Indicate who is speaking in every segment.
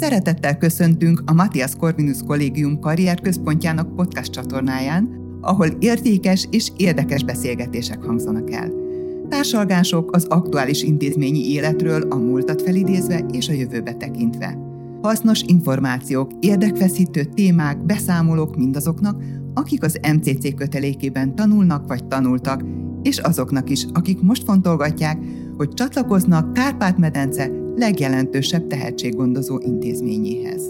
Speaker 1: Szeretettel köszöntünk a Matthias Corvinus Kollégium karrierközpontjának podcast csatornáján, ahol értékes és érdekes beszélgetések hangzanak el. Társalgások az aktuális intézményi életről a múltat felidézve és a jövőbe tekintve. Hasznos információk, érdekfeszítő témák, beszámolók mindazoknak, akik az MCC kötelékében tanulnak vagy tanultak, és azoknak is, akik most fontolgatják, hogy csatlakoznak Kárpát-medence legjelentősebb tehetséggondozó intézményéhez.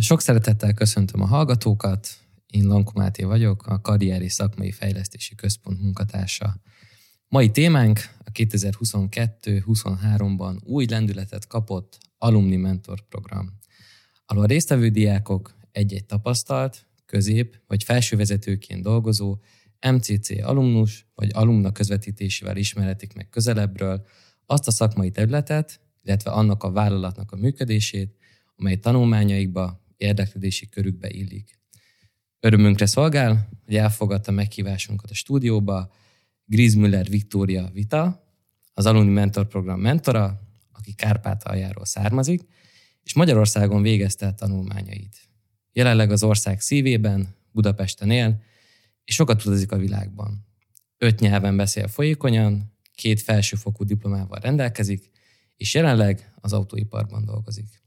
Speaker 2: Sok szeretettel köszöntöm a hallgatókat, én Lanko Máté vagyok, a Karrieri Szakmai Fejlesztési Központ munkatársa. Mai témánk a 2022-23-ban új lendületet kapott Alumni Mentor program, ahol a résztvevő diákok egy-egy tapasztalt, közép vagy felsővezetőként dolgozó MCC alumnus vagy alumna közvetítésével ismerhetik meg közelebbről azt a szakmai területet, illetve annak a vállalatnak a működését, amely tanulmányaikba, érdeklődési körükbe illik. Örömünkre szolgál, hogy elfogadta meghívásunkat a stúdióba Grizmüller Viktória Vita, az Alumni Mentor Program mentora, aki Kárpátaljáról származik, és Magyarországon végezte tanulmányait. Jelenleg az ország szívében, Budapesten él, és sokat utazik a világban. Öt nyelven beszél folyékonyan, két felsőfokú diplomával rendelkezik, és jelenleg az autóiparban dolgozik.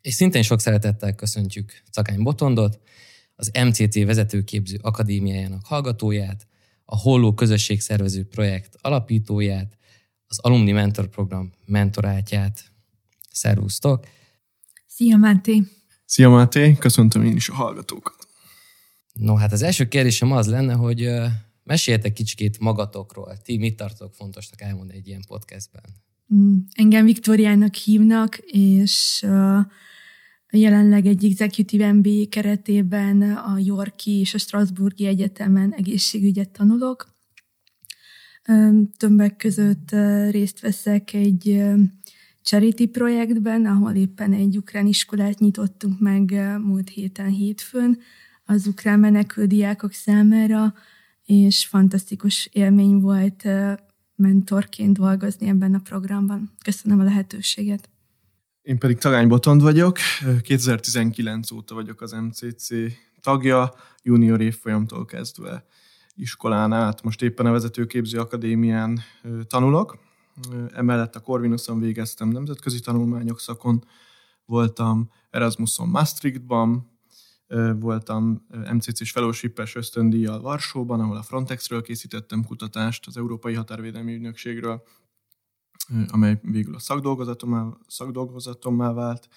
Speaker 2: És szintén sok szeretettel köszöntjük Cakány Botondot, az MCC vezetőképző akadémiájának hallgatóját, a Holló közösségszervező projekt alapítóját, az Alumni Mentor Program mentorátját. Szervusztok!
Speaker 3: Szia, Máté!
Speaker 4: Szia, Máté! Köszöntöm én is a hallgatókat!
Speaker 2: No, hát az első kérdésem az lenne, hogy meséljetek kicsikét magatokról. Ti mit tartok fontosnak elmondani egy ilyen podcastben?
Speaker 3: Mm, engem Viktoriának hívnak, és jelenleg egy Executive MBA keretében a Yorki és a Strasburgi Egyetemen egészségügyet tanulok. Többek között részt veszek egy charity projektben, ahol éppen egy ukrán iskolát nyitottunk meg múlt héten hétfőn, az ukrán menekül diákok számára, és fantasztikus élmény volt mentorként dolgozni ebben a programban. Köszönöm a lehetőséget.
Speaker 4: Én pedig Tagány Botond vagyok, 2019 óta vagyok az MCC tagja, junior évfolyamtól kezdve iskolán át. Most éppen a Vezetőképző Akadémián tanulok. Emellett a Corvinuson végeztem nemzetközi tanulmányok szakon, voltam Erasmuson Maastrichtban, voltam MCC-s fellowship-es ösztöndíjjal Varsóban, ahol a Frontexről készítettem kutatást, az Európai Határvédelmi Ügynökségről, amely végül a szakdolgozatommá, szakdolgozatommá vált.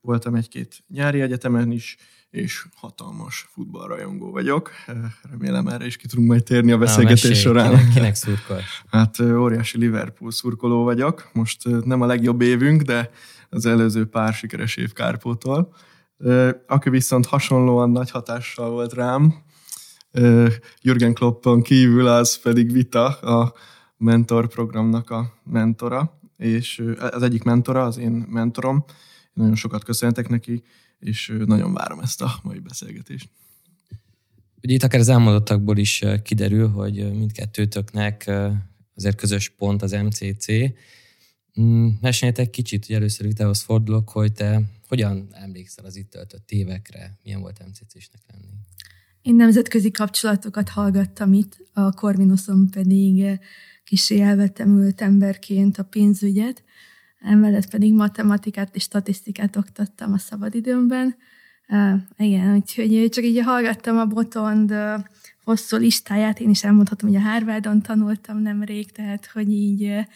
Speaker 4: Voltam egy-két nyári egyetemen is, és hatalmas futballrajongó vagyok. Remélem erre is ki tudunk majd térni a beszélgetés Na, során.
Speaker 2: Kinek, kinek szurkol?
Speaker 4: Hát óriási Liverpool szurkoló vagyok. Most nem a legjobb évünk, de az előző pár sikeres év Kárpótól aki viszont hasonlóan nagy hatással volt rám, Jürgen Kloppon kívül az pedig Vita, a mentor programnak a mentora, és az egyik mentora, az én mentorom. Nagyon sokat köszöntek neki, és nagyon várom ezt a mai beszélgetést.
Speaker 2: Ugye itt akár az elmondottakból is kiderül, hogy mindkettőtöknek azért közös pont az MCC. Mm, meséljetek kicsit, hogy először Vitához fordulok, hogy te hogyan emlékszel az itt töltött évekre? Milyen volt MCC-snek lenni?
Speaker 3: Én nemzetközi kapcsolatokat hallgattam itt, a Corvinuson pedig kisé elvettem emberként a pénzügyet, emellett pedig matematikát és statisztikát oktattam a szabadidőmben. Uh, igen, úgyhogy csak így hallgattam a Botond uh, hosszú listáját, én is elmondhatom, hogy a Harvardon tanultam nemrég, tehát hogy így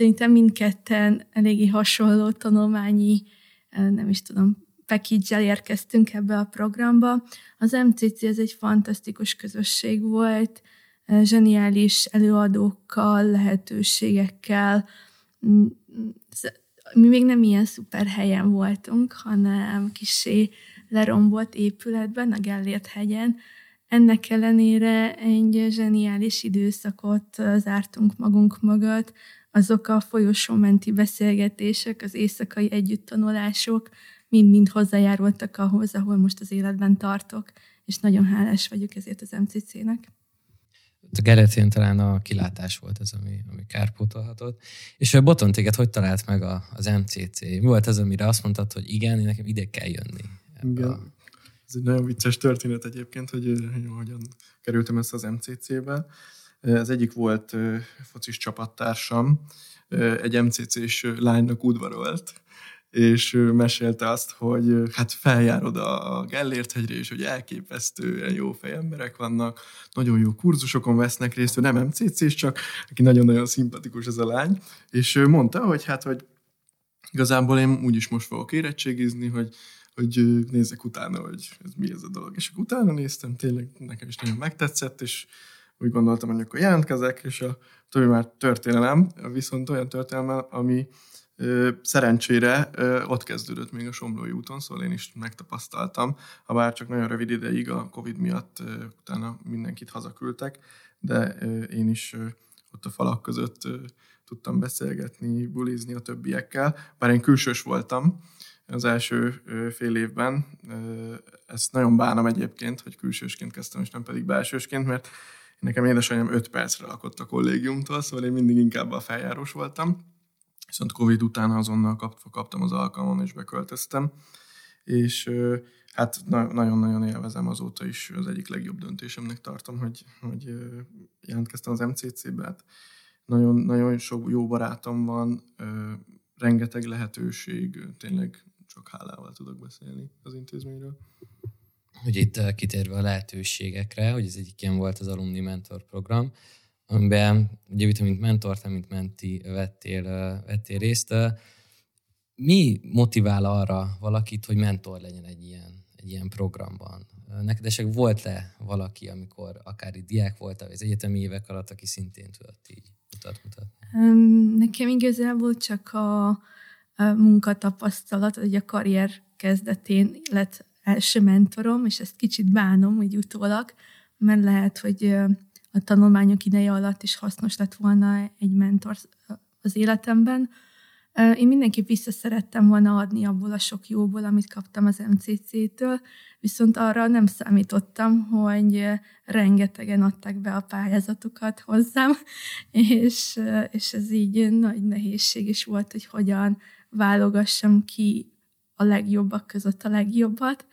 Speaker 3: szerintem mindketten eléggé hasonló tanulmányi nem is tudom, package érkeztünk ebbe a programba. Az MCC ez egy fantasztikus közösség volt, zseniális előadókkal, lehetőségekkel. Mi még nem ilyen szuper helyen voltunk, hanem kisé lerombolt épületben, a Gellért hegyen. Ennek ellenére egy zseniális időszakot zártunk magunk mögött, azok a folyosómenti beszélgetések, az éjszakai együttanulások mind-mind hozzájárultak ahhoz, ahol most az életben tartok, és nagyon hálás vagyok ezért az MCC-nek.
Speaker 2: a Geretén talán a kilátás volt ez, ami, ami kárpótolhatott. És a Boton téged hogy talált meg a, az MCC? Mi volt az, amire azt mondtad, hogy igen, nekem ide kell jönni?
Speaker 4: Igen. A... Ez egy nagyon vicces történet egyébként, hogy, hogy hogyan kerültem ezt az MCC-be. Ez egyik volt focis csapattársam, egy MCC-s lánynak udvarolt, és mesélte azt, hogy hát feljár oda a Gellért hegyre, és hogy elképesztően jó fejemberek vannak, nagyon jó kurzusokon vesznek részt, ő nem MCC-s, csak aki nagyon-nagyon szimpatikus ez a lány, és mondta, hogy hát, hogy igazából én úgyis most fogok érettségizni, hogy hogy nézzek utána, hogy ez mi ez a dolog. És utána néztem, tényleg nekem is nagyon megtetszett, és úgy gondoltam, hogy akkor jelentkezek, és a többi már történelem, viszont olyan történelem, ami szerencsére ott kezdődött még a Somlói úton, szóval én is megtapasztaltam, ha bár csak nagyon rövid ideig a Covid miatt utána mindenkit hazaküldtek, de én is ott a falak között tudtam beszélgetni, bulizni a többiekkel, bár én külsős voltam, az első fél évben. Ezt nagyon bánom egyébként, hogy külsősként kezdtem, és nem pedig belsősként, mert nekem édesanyám 5 percre lakott a kollégiumtól, szóval én mindig inkább a feljárós voltam. Viszont Covid után azonnal kaptva kaptam az alkalmon, és beköltöztem. És hát nagyon-nagyon élvezem azóta is, az egyik legjobb döntésemnek tartom, hogy, hogy jelentkeztem az MCC-be. Hát nagyon, nagyon sok jó barátom van, rengeteg lehetőség, tényleg csak hálával tudok beszélni az intézményről.
Speaker 2: Hogy itt eh, kitérve a lehetőségekre, hogy ez egyik ilyen volt az Alumni Mentor program, amiben ugye mint mentor, te mint menti vettél, eh, vettél részt. Eh, mi motivál arra valakit, hogy mentor legyen egy ilyen, egy ilyen programban? Neked esetleg volt-e valaki, amikor akár itt diák volt, vagy az egyetemi évek alatt, aki szintén tudott így mutat, mutat?
Speaker 3: Nekem igazából csak a, munkatapasztalat, hogy a karrier kezdetén lett első mentorom, és ezt kicsit bánom, hogy utólag, mert lehet, hogy a tanulmányok ideje alatt is hasznos lett volna egy mentor az életemben. Én mindenképp vissza szerettem volna adni abból a sok jóból, amit kaptam az MCC-től, viszont arra nem számítottam, hogy rengetegen adták be a pályázatokat hozzám, és, és ez így nagy nehézség is volt, hogy hogyan válogassam ki a legjobbak között a legjobbat,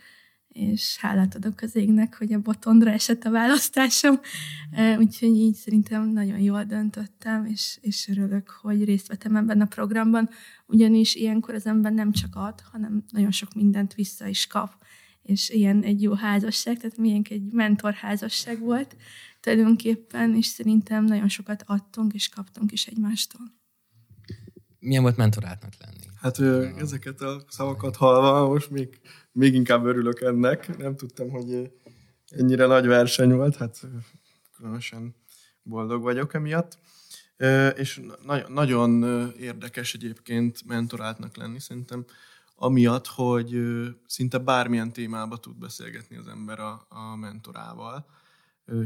Speaker 3: és hálát adok az égnek, hogy a botondra esett a választásom, úgyhogy így szerintem nagyon jól döntöttem, és, és örülök, hogy részt vettem ebben a programban, ugyanis ilyenkor az ember nem csak ad, hanem nagyon sok mindent vissza is kap, és ilyen egy jó házasság, tehát milyen egy mentorházasság volt tulajdonképpen, és szerintem nagyon sokat adtunk, és kaptunk is egymástól
Speaker 2: milyen volt mentorátnak lenni?
Speaker 4: Hát ezeket a szavakat hallva most még, még inkább örülök ennek. Nem tudtam, hogy ennyire nagy verseny volt, hát különösen boldog vagyok emiatt. És na- nagyon érdekes egyébként mentorátnak lenni, szerintem amiatt, hogy szinte bármilyen témába tud beszélgetni az ember a, a mentorával,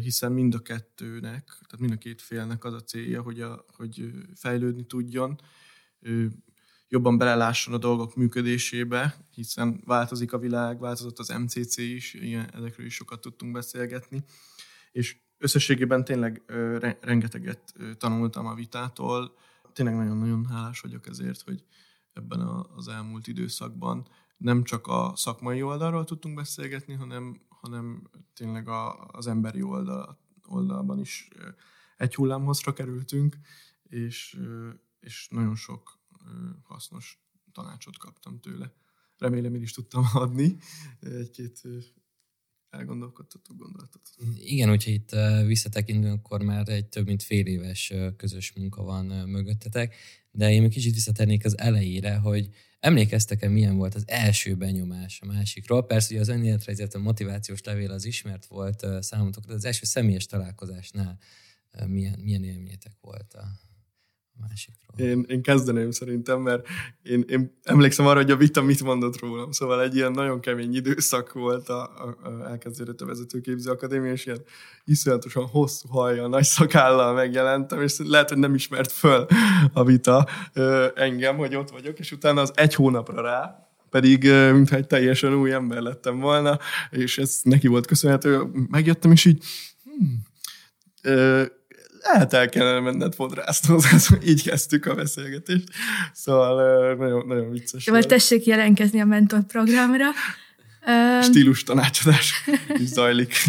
Speaker 4: hiszen mind a kettőnek, tehát mind a két félnek az a célja, hogy, a, hogy fejlődni tudjon, jobban belelásson a dolgok működésébe, hiszen változik a világ, változott az MCC is, ilyen, ezekről is sokat tudtunk beszélgetni, és összességében tényleg rengeteget tanultam a vitától. Tényleg nagyon-nagyon hálás vagyok ezért, hogy ebben az elmúlt időszakban nem csak a szakmai oldalról tudtunk beszélgetni, hanem, hanem tényleg a, az emberi oldal, oldalban is egy hullámhozra kerültünk, és és nagyon sok hasznos tanácsot kaptam tőle. Remélem én is tudtam adni egy-két elgondolkodtató gondolatot.
Speaker 2: Igen, hogyha itt visszatekintünk, akkor már egy több mint fél éves közös munka van mögöttetek, de én még kicsit visszatennék az elejére, hogy emlékeztek-e, milyen volt az első benyomás a másikról? Persze, hogy az önéletrajzért a motivációs levél az ismert volt számotokra, de az első személyes találkozásnál milyen, milyen élményetek volt másikról?
Speaker 4: Én, én kezdeném szerintem, mert én, én emlékszem arra, hogy a vita mit mondott rólam, szóval egy ilyen nagyon kemény időszak volt a, a, a elkezdődött a vezetőképző akadémia, és ilyen iszonyatosan hosszú hajjal, nagy szakállal megjelentem, és lehet, hogy nem ismert föl a vita engem, hogy ott vagyok, és utána az egy hónapra rá, pedig mintha egy teljesen új ember lettem volna, és ez neki volt köszönhető. Megjöttem, és így hmm, Lehet el kellene menned fodrászhoz, így kezdtük a beszélgetést. Szóval nagyon, nagyon vicces.
Speaker 3: Vagy tessék jelentkezni a mentor programra.
Speaker 4: Stílus tanácsadás is zajlik.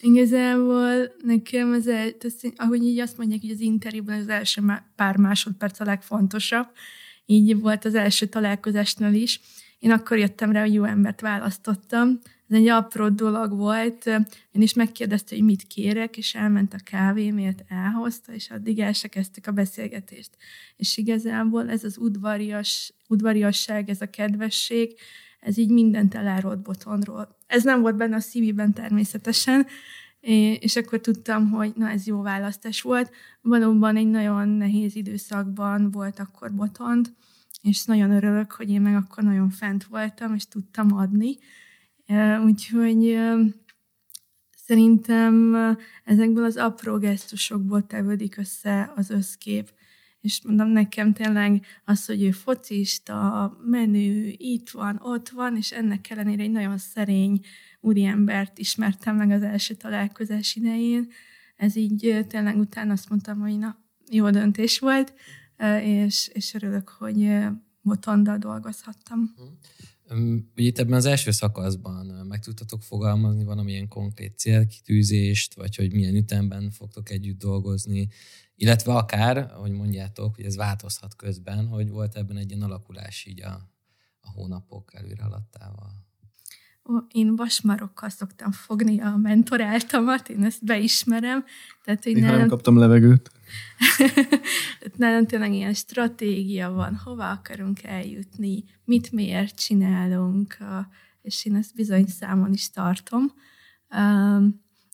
Speaker 3: Igazából nekem az, el, ahogy így azt mondják, hogy az interjúban az első pár másodperc a legfontosabb, így volt az első találkozásnál is. Én akkor jöttem rá, hogy jó embert választottam. Ez egy apró dolog volt. Én is megkérdezte, hogy mit kérek, és elment a kávémért, elhozta, és addig el se kezdtük a beszélgetést. És igazából ez az udvarias, udvariasság, ez a kedvesség, ez így mindent elárolt Botonról. Ez nem volt benne a szívében természetesen, és akkor tudtam, hogy na ez jó választás volt. Valóban egy nagyon nehéz időszakban volt akkor Botond, és nagyon örülök, hogy én meg akkor nagyon fent voltam, és tudtam adni. Úgyhogy szerintem ezekből az apró gesztusokból tevődik össze az összkép és mondom, nekem tényleg az, hogy ő focista, menő, itt van, ott van, és ennek ellenére egy nagyon szerény úriembert ismertem meg az első találkozás idején. Ez így tényleg utána azt mondtam, hogy na, jó döntés volt, és, és örülök, hogy Botondal dolgozhattam.
Speaker 2: Ugye itt ebben az első szakaszban meg tudtatok fogalmazni valamilyen konkrét célkitűzést, vagy hogy milyen ütemben fogtok együtt dolgozni, illetve akár, ahogy mondjátok, hogy ez változhat közben, hogy volt ebben egy ilyen alakulás így a, a hónapok előre haladtával.
Speaker 3: Én vasmarokkal szoktam fogni a mentoráltamat, én ezt beismerem.
Speaker 4: Tehát, hogy nem kaptam levegőt.
Speaker 3: nálam tényleg ilyen stratégia van, hova akarunk eljutni, mit miért csinálunk, és én ezt bizony számon is tartom.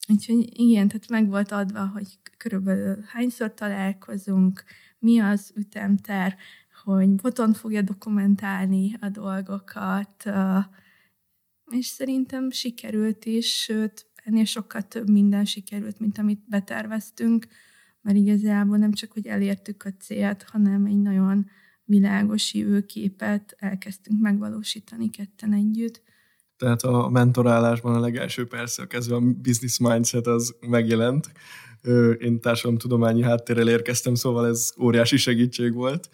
Speaker 3: Úgyhogy igen, tehát meg volt adva, hogy körülbelül hányszor találkozunk, mi az ütemter, hogy boton fogja dokumentálni a dolgokat, és szerintem sikerült is, sőt, ennél sokkal több minden sikerült, mint amit beterveztünk, mert igazából nem csak, hogy elértük a célt, hanem egy nagyon világos jövőképet elkezdtünk megvalósítani ketten együtt.
Speaker 4: Tehát a mentorálásban a legelső persze kezdve a business mindset az megjelent. Én társadalomtudományi háttérrel érkeztem, szóval ez óriási segítség volt.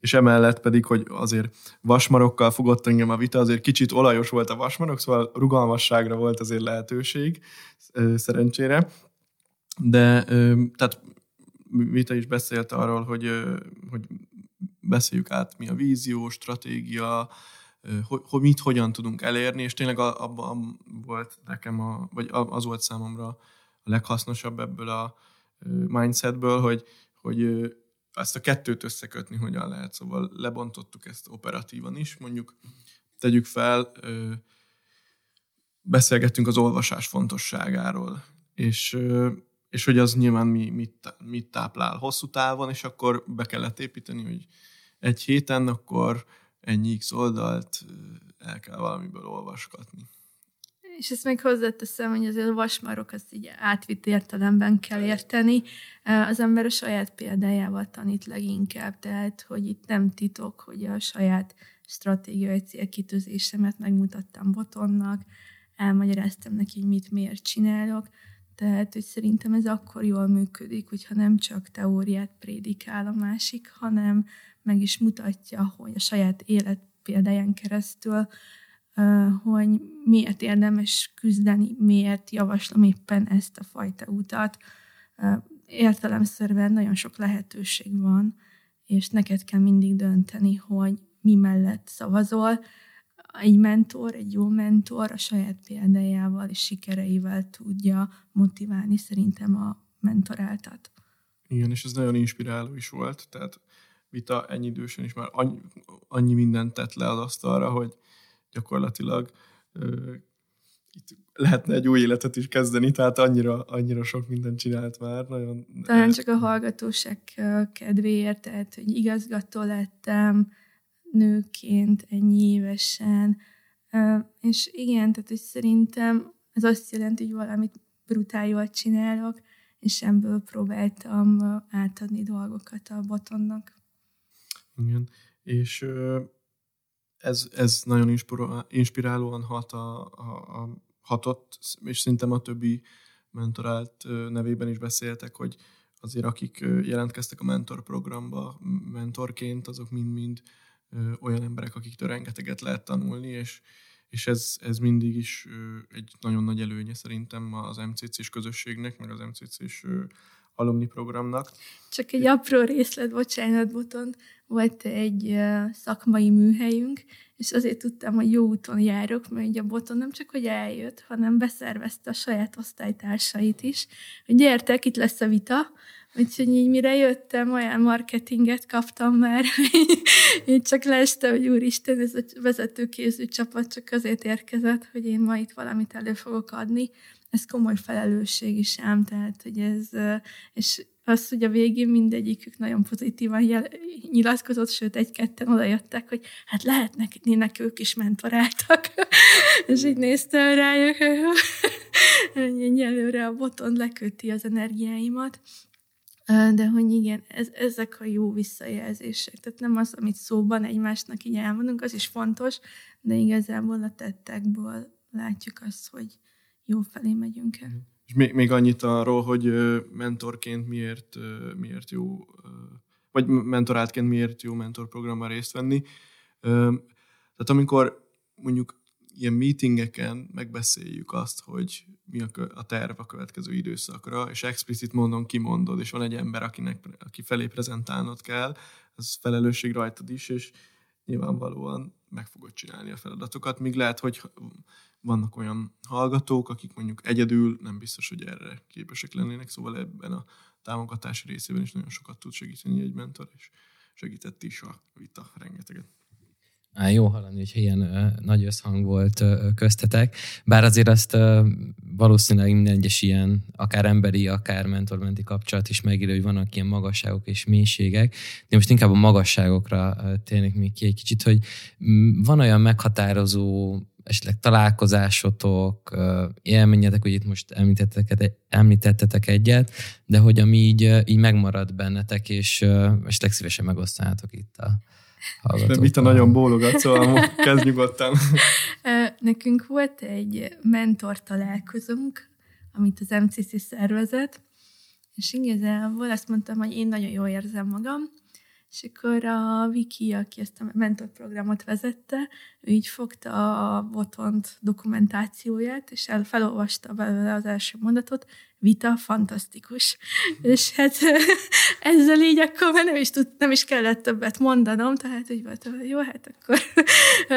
Speaker 4: És emellett pedig, hogy azért vasmarokkal fogott engem a vita, azért kicsit olajos volt a vasmarok, szóval rugalmasságra volt azért lehetőség, szerencsére. De tehát Vita is beszélt arról, hogy, hogy beszéljük át, mi a vízió, stratégia, hogy, hogy mit hogyan tudunk elérni, és tényleg abban volt nekem, a, vagy az volt számomra a leghasznosabb ebből a mindsetből, hogy, hogy ezt a kettőt összekötni hogyan lehet. Szóval lebontottuk ezt operatívan is, mondjuk tegyük fel, beszélgettünk az olvasás fontosságáról, és, és hogy az nyilván mi, mit, mit táplál hosszú távon, és akkor be kellett építeni, hogy egy héten akkor ennyi x oldalt el kell valamiből olvaskatni.
Speaker 3: És ezt még hozzáteszem, hogy azért a vasmarok azt így átvitt értelemben kell érteni. Az ember a saját példájával tanít leginkább, tehát hogy itt nem titok, hogy a saját stratégiai célkitűzésemet megmutattam Botonnak, elmagyaráztam neki, hogy mit miért csinálok, tehát, hogy szerintem ez akkor jól működik, hogyha nem csak teóriát prédikál a másik, hanem meg is mutatja, hogy a saját élet példáján keresztül, hogy miért érdemes küzdeni, miért javaslom éppen ezt a fajta utat. Értelemszerűen nagyon sok lehetőség van, és neked kell mindig dönteni, hogy mi mellett szavazol. Egy mentor, egy jó mentor a saját példájával és sikereivel tudja motiválni szerintem a mentoráltat.
Speaker 4: Igen, és ez nagyon inspiráló is volt, tehát Vita ennyi idősen is már annyi, annyi mindent tett le az asztalra, hogy gyakorlatilag itt lehetne egy új életet is kezdeni, tehát annyira, annyira sok mindent csinált már. Nagyon,
Speaker 3: Talán csak a hallgatóság kedvéért, tehát, hogy igazgató lettem nőként ennyi évesen, és igen, tehát, hogy szerintem ez azt jelenti, hogy valamit brutál jól csinálok, és ebből próbáltam átadni dolgokat a botonnak.
Speaker 4: Igen, és ez, ez nagyon inspirálóan hat a, a, a, hatott, és szerintem a többi mentorált nevében is beszéltek, hogy azért akik jelentkeztek a mentor programba mentorként, azok mind-mind olyan emberek, akiktől rengeteget lehet tanulni, és, és ez, ez mindig is egy nagyon nagy előnye szerintem az MCC-s közösségnek, meg az MCC-s alumni programnak.
Speaker 3: Csak egy apró részlet, bocsánat, Boton, volt egy szakmai műhelyünk, és azért tudtam, hogy jó úton járok, mert ugye a Boton nem csak, hogy eljött, hanem beszervezte a saját osztálytársait is, hogy gyertek, itt lesz a vita, Úgyhogy így mire jöttem, olyan marketinget kaptam már, én csak leestem, hogy úristen, ez a vezetőképző csapat csak azért érkezett, hogy én ma itt valamit elő fogok adni. Ez komoly felelősség is ám, tehát hogy ez, és az, hogy a végén mindegyikük nagyon pozitívan jel- nyilatkozott, sőt, egy-ketten oda jöttek, hogy hát lehetnek, ők is mentoráltak. és így néztem rájuk, hogy előre a boton leköti az energiáimat. De hogy igen, ez, ezek a jó visszajelzések. Tehát nem az, amit szóban egymásnak így elmondunk, az is fontos, de igazából a tettekből látjuk azt, hogy jó felé megyünk el.
Speaker 4: És még, még annyit arról, hogy mentorként miért, miért jó, vagy mentoráltként miért jó mentorprogramban részt venni. Tehát amikor mondjuk ilyen meetingeken megbeszéljük azt, hogy mi a, terv a következő időszakra, és explicit mondom, kimondod, és van egy ember, akinek, aki felé prezentálnod kell, az felelősség rajtad is, és nyilvánvalóan meg fogod csinálni a feladatokat, míg lehet, hogy vannak olyan hallgatók, akik mondjuk egyedül nem biztos, hogy erre képesek lennének, szóval ebben a támogatási részében is nagyon sokat tud segíteni egy mentor, és segített is a vita rengeteget.
Speaker 2: Á, jó hallani, hogy ilyen ö, nagy összhang volt ö, köztetek, bár azért azt ö, valószínűleg minden egyes ilyen, akár emberi, akár mentormenti kapcsolat is megírja, hogy vannak ilyen magasságok és mélységek, de most inkább a magasságokra térnék még ki egy kicsit, hogy van olyan meghatározó esetleg találkozásotok, élményetek, hogy itt most említettetek, említettetek egyet, de hogy ami így, így megmarad bennetek, és esetleg szívesen megosztanátok itt a
Speaker 4: hallgatókkal. Vita nagyon bólogat, szóval kezd nyugodtan.
Speaker 3: Nekünk volt egy mentor találkozunk, amit az MCC szervezett, és igazából azt mondtam, hogy én nagyon jól érzem magam, és akkor a Viki, aki ezt a mentorprogramot vezette, ő így fogta a botont dokumentációját, és el, felolvasta belőle az első mondatot, vita fantasztikus. És hát ezzel így akkor már nem is, tud, nem is kellett többet mondanom, tehát úgy volt, hogy jó, hát akkor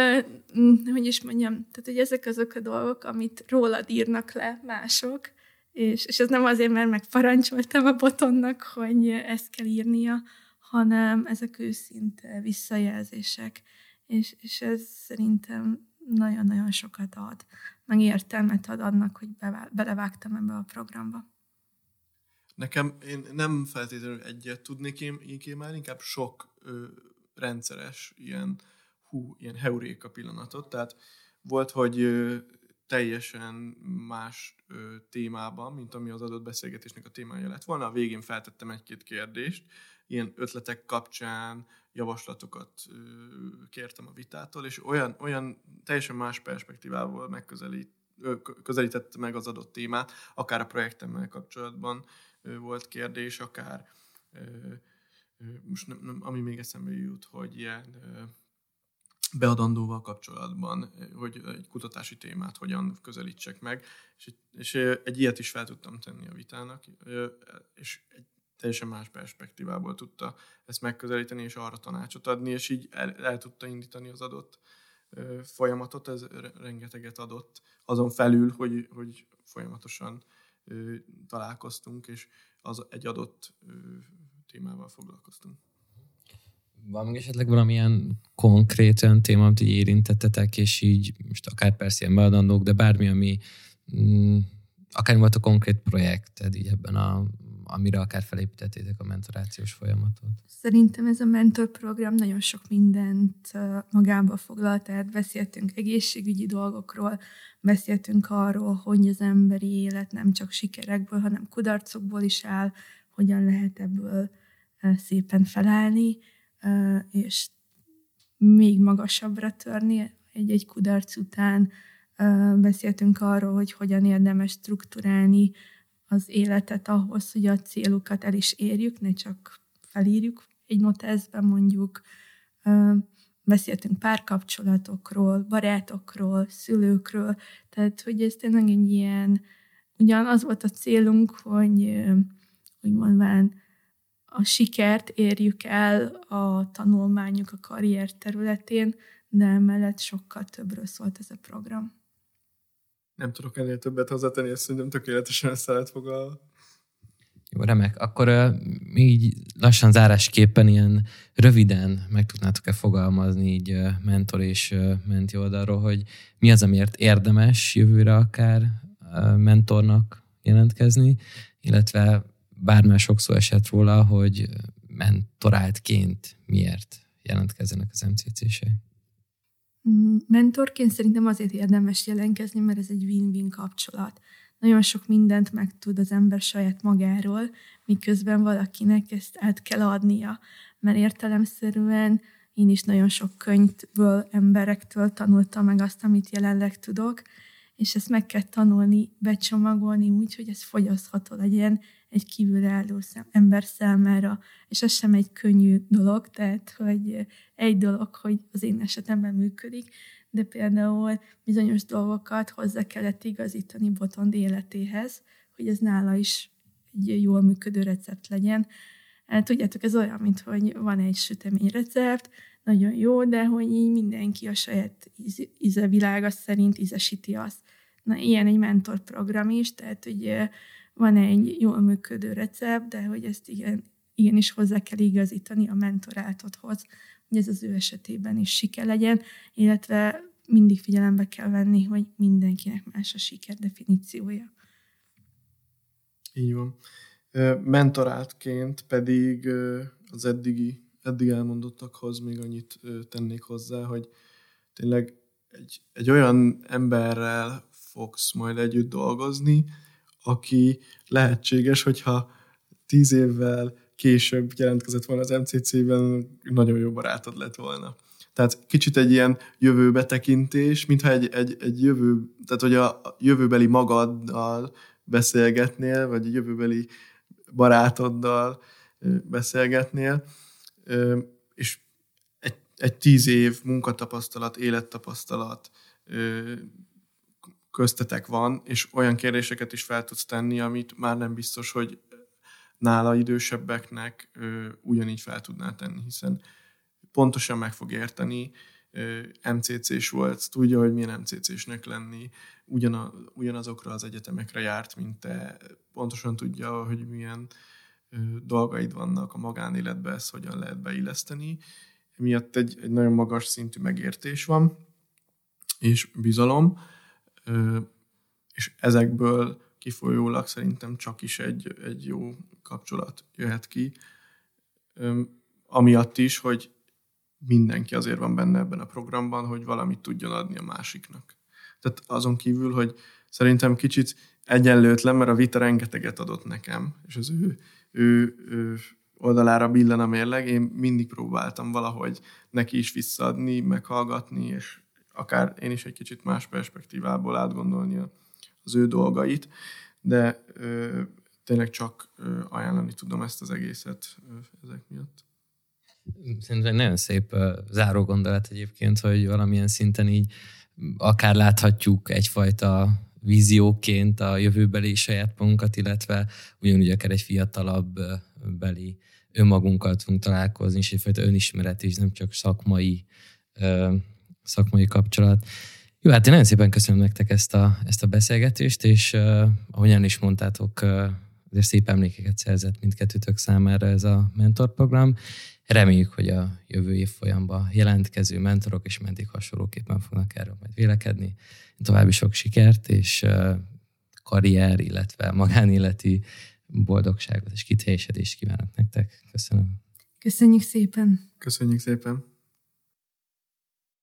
Speaker 3: hogy is mondjam, tehát hogy ezek azok a dolgok, amit rólad írnak le mások, és, és ez nem azért, mert megparancsoltam a botonnak, hogy ezt kell írnia, hanem ezek őszinte visszajelzések, és, és ez szerintem nagyon-nagyon sokat ad, meg értelmet ad annak, hogy belevágtam ebbe a programba.
Speaker 4: Nekem én nem feltétlenül egyet tudnék én kiemelni, inkább sok ö, rendszeres ilyen, hú, ilyen heuréka pillanatot. Tehát volt, hogy ö, teljesen más témában, mint ami az adott beszélgetésnek a témája lett volna. A végén feltettem egy-két kérdést, ilyen ötletek kapcsán javaslatokat kértem a vitától, és olyan, olyan teljesen más perspektívával megközelít, közelítette meg az adott témát, akár a projektemmel kapcsolatban volt kérdés, akár most nem, nem, ami még eszembe jut, hogy ilyen beadandóval kapcsolatban, hogy egy kutatási témát hogyan közelítsek meg, és, és egy ilyet is fel tudtam tenni a vitának, és egy teljesen más perspektívából tudta ezt megközelíteni, és arra tanácsot adni, és így el, el tudta indítani az adott folyamatot, ez rengeteget adott azon felül, hogy, hogy folyamatosan találkoztunk, és az egy adott témával foglalkoztunk.
Speaker 2: Van még esetleg valamilyen konkrét olyan téma, amit így érintettetek, és így most akár persze ilyen beadandók, de bármi, ami mm, akár volt a konkrét projekted így ebben a amire akár felépítettétek a mentorációs folyamatot?
Speaker 3: Szerintem ez a mentorprogram nagyon sok mindent magába foglalt, tehát beszéltünk egészségügyi dolgokról, beszéltünk arról, hogy az emberi élet nem csak sikerekből, hanem kudarcokból is áll, hogyan lehet ebből szépen felállni, és még magasabbra törni egy-egy kudarc után. Beszéltünk arról, hogy hogyan érdemes strukturálni az életet ahhoz, hogy a célukat el is érjük, ne csak felírjuk egy noteszben mondjuk. Beszéltünk párkapcsolatokról, barátokról, szülőkről, tehát hogy ez tényleg egy ilyen, ugyan az volt a célunk, hogy úgy mondván a sikert érjük el a tanulmányok, a karrier területén, de emellett sokkal többről szólt ez a program.
Speaker 4: Nem tudok ennél többet hozzátenni, ezt szerintem tökéletesen össze lehet foglalva.
Speaker 2: Jó, remek. Akkor uh, így lassan zárásképpen ilyen röviden meg tudnátok-e fogalmazni így uh, mentor és uh, menti oldalról, hogy mi az, amiért érdemes jövőre akár uh, mentornak jelentkezni, illetve bár már sokszor esett róla, hogy mentoráltként miért jelentkezzenek az MCC-sek.
Speaker 3: Mm, mentorként szerintem azért érdemes jelentkezni, mert ez egy win-win kapcsolat. Nagyon sok mindent megtud az ember saját magáról, miközben valakinek ezt át kell adnia. Mert értelemszerűen én is nagyon sok könyvből, emberektől tanultam meg azt, amit jelenleg tudok, és ezt meg kell tanulni, becsomagolni úgy, hogy ez fogyasztható legyen egy kívülálló szem, ember számára, és ez sem egy könnyű dolog, tehát, hogy egy dolog, hogy az én esetemben működik, de például bizonyos dolgokat hozzá kellett igazítani Botond életéhez, hogy ez nála is egy jól működő recept legyen. Hát tudjátok, ez olyan, mint hogy van egy sütemény recept, nagyon jó, de hogy így mindenki a saját ízevilága szerint ízesíti azt. Na, ilyen egy mentorprogram is, tehát ugye van egy jól működő recept, de hogy ezt igen, igenis hozzá kell igazítani a mentorátodhoz, hogy ez az ő esetében is siker legyen, illetve mindig figyelembe kell venni, hogy mindenkinek más a siker definíciója.
Speaker 4: Így van. Mentorátként pedig az eddigi, eddig elmondottakhoz még annyit tennék hozzá, hogy tényleg egy, egy olyan emberrel fogsz majd együtt dolgozni, aki lehetséges, hogyha tíz évvel később jelentkezett volna az MCC-ben, nagyon jó barátod lett volna. Tehát kicsit egy ilyen jövőbetekintés, mintha egy, egy, egy jövő, tehát hogy a jövőbeli magaddal beszélgetnél, vagy a jövőbeli barátoddal beszélgetnél, és egy, egy tíz év munkatapasztalat, élettapasztalat köztetek van, és olyan kérdéseket is fel tudsz tenni, amit már nem biztos, hogy nála idősebbeknek ö, ugyanígy fel tudná tenni, hiszen pontosan meg fog érteni, MCC-s volt, tudja, hogy milyen MCC-snek lenni, ugyana, ugyanazokra az egyetemekre járt, mint te, pontosan tudja, hogy milyen ö, dolgaid vannak a magánéletben, ezt hogyan lehet beilleszteni. Miatt egy, egy nagyon magas szintű megértés van, és bizalom, és ezekből kifolyólag szerintem csak is egy, egy jó kapcsolat jöhet ki. Amiatt is, hogy mindenki azért van benne ebben a programban, hogy valamit tudjon adni a másiknak. Tehát azon kívül, hogy szerintem kicsit egyenlőtlen, mert a vita rengeteget adott nekem, és az ő, ő, ő oldalára billen a mérleg, én mindig próbáltam valahogy neki is visszaadni, meghallgatni, és akár én is egy kicsit más perspektívából átgondolni az ő dolgait, de ö, tényleg csak ö, ajánlani tudom ezt az egészet ö, ezek miatt.
Speaker 2: Szerintem egy nagyon szép uh, záró gondolat egyébként, hogy valamilyen szinten így akár láthatjuk egyfajta vízióként a jövőbeli saját magunkat, illetve ugyanúgy akár egy fiatalabb beli önmagunkkal tudunk találkozni, és egyfajta önismeret is, nem csak szakmai szakmai kapcsolat. Jó, hát én nagyon szépen köszönöm nektek ezt a, ezt a beszélgetést, és uh, ahogyan is mondtátok, uh, azért szép emlékeket szerzett mindkettőtök számára ez a mentorprogram. Reméljük, hogy a jövő év folyamban jelentkező mentorok és mentik hasonlóképpen fognak erről majd vélekedni. További sok sikert, és uh, karrier, illetve magánéleti boldogságot és kiteljesedést kívánok nektek. Köszönöm.
Speaker 3: Köszönjük szépen.
Speaker 4: Köszönjük szépen.